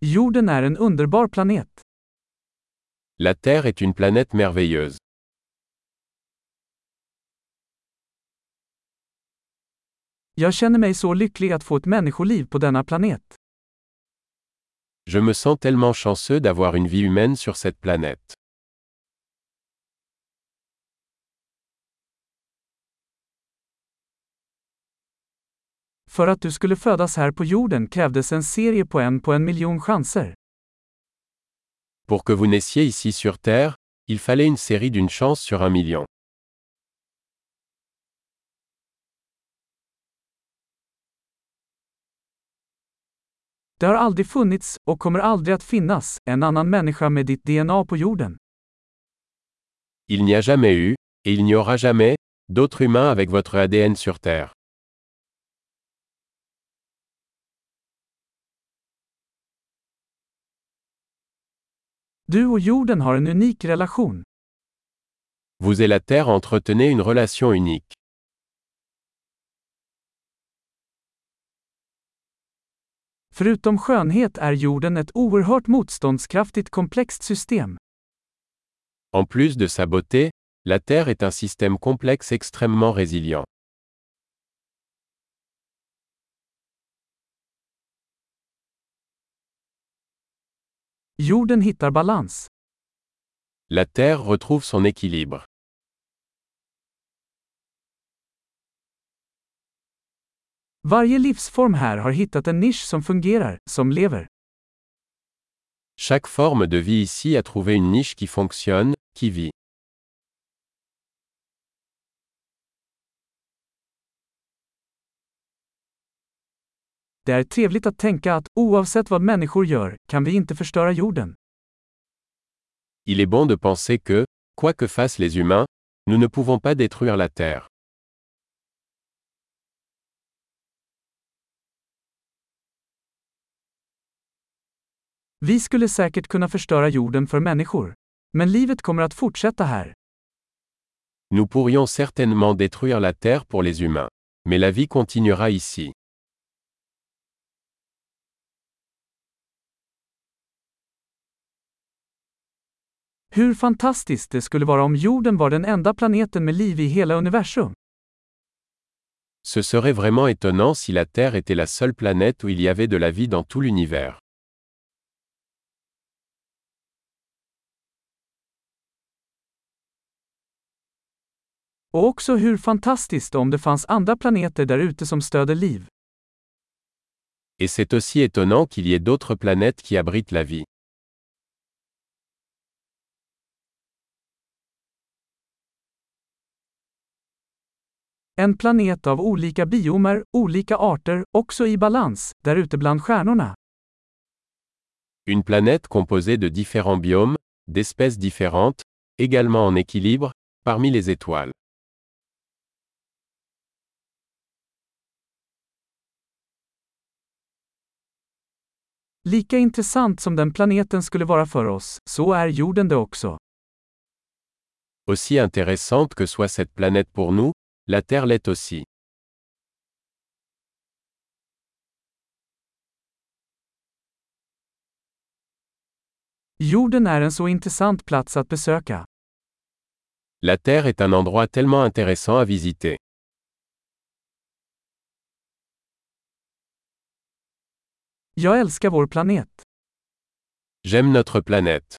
Jorden är en underbar planet. La Terre est une planète merveilleuse. Jag känner mig så lycklig att få ett människoliv på denna planet. Je me sens tellement chanceux d'avoir une vie humaine sur cette planète. För att du skulle födas här på jorden krävdes en serie på en på en miljon chanser. Pour que vous naissiez ici sur Terre, il fallait une série d'une chance sur un million. Det har aldrig funnits, och kommer aldrig att finnas, en annan människa med ditt DNA på jorden. Il n'y a jamais eu, et il n'y aura jamais, d'autres humains avec votre ADN sur Terre. Du och jorden har en unik relation. Vous et la Terre entretenez une relation unique. Förutom skönhet är jorden ett oerhört motståndskraftigt komplext system. En plus de sa beauté, la Terre est un système complexe extrêmement résilient. Jorden hittar balans. La Terre retrouve son équilibre. Varje livsform här har hittat en nisch som fungerar, som lever. Chaque forme de vie ici a trouvé une niche qui fonctionne, qui vit. Det är trevligt att tänka att, oavsett vad människor gör, kan vi inte förstöra jorden. Il est bon de penser que, quoi que fassent les humains, nous ne pouvons pas détruire la Terre. Vi skulle säkert kunna förstöra jorden för människor. Men livet kommer att fortsätta här. Nous pourrions certainement détruire la Terre pour les humains. Mais la vie continuera ici. Hur fantastiskt det skulle vara om jorden var den enda planeten med liv i hela universum. Ce serait vraiment étonnant si la Terre était la seule planète où il y avait de la vie dans tout l'univers. Och också hur fantastiskt om det fanns andra planeter där ute som stöder liv. Et c'est aussi étonnant qu'il y ait d'autres planètes qui abritent la vie. En planet av olika biomer, olika arter, också i balans, där ute bland stjärnorna. Une planète composée de différents biomes, d'espèces différentes, également en équilibre, parmi les étoiles. Lika intressant som den planeten skulle vara för oss, så är jorden det också. Aussi intéressante que soit cette planète pour nous, la Terre l'est aussi. Jorden är en så intressant plats att besöka. La Terre est un endroit tellement intéressant à visiter. Jag älskar vår planet. J'aime notre planète.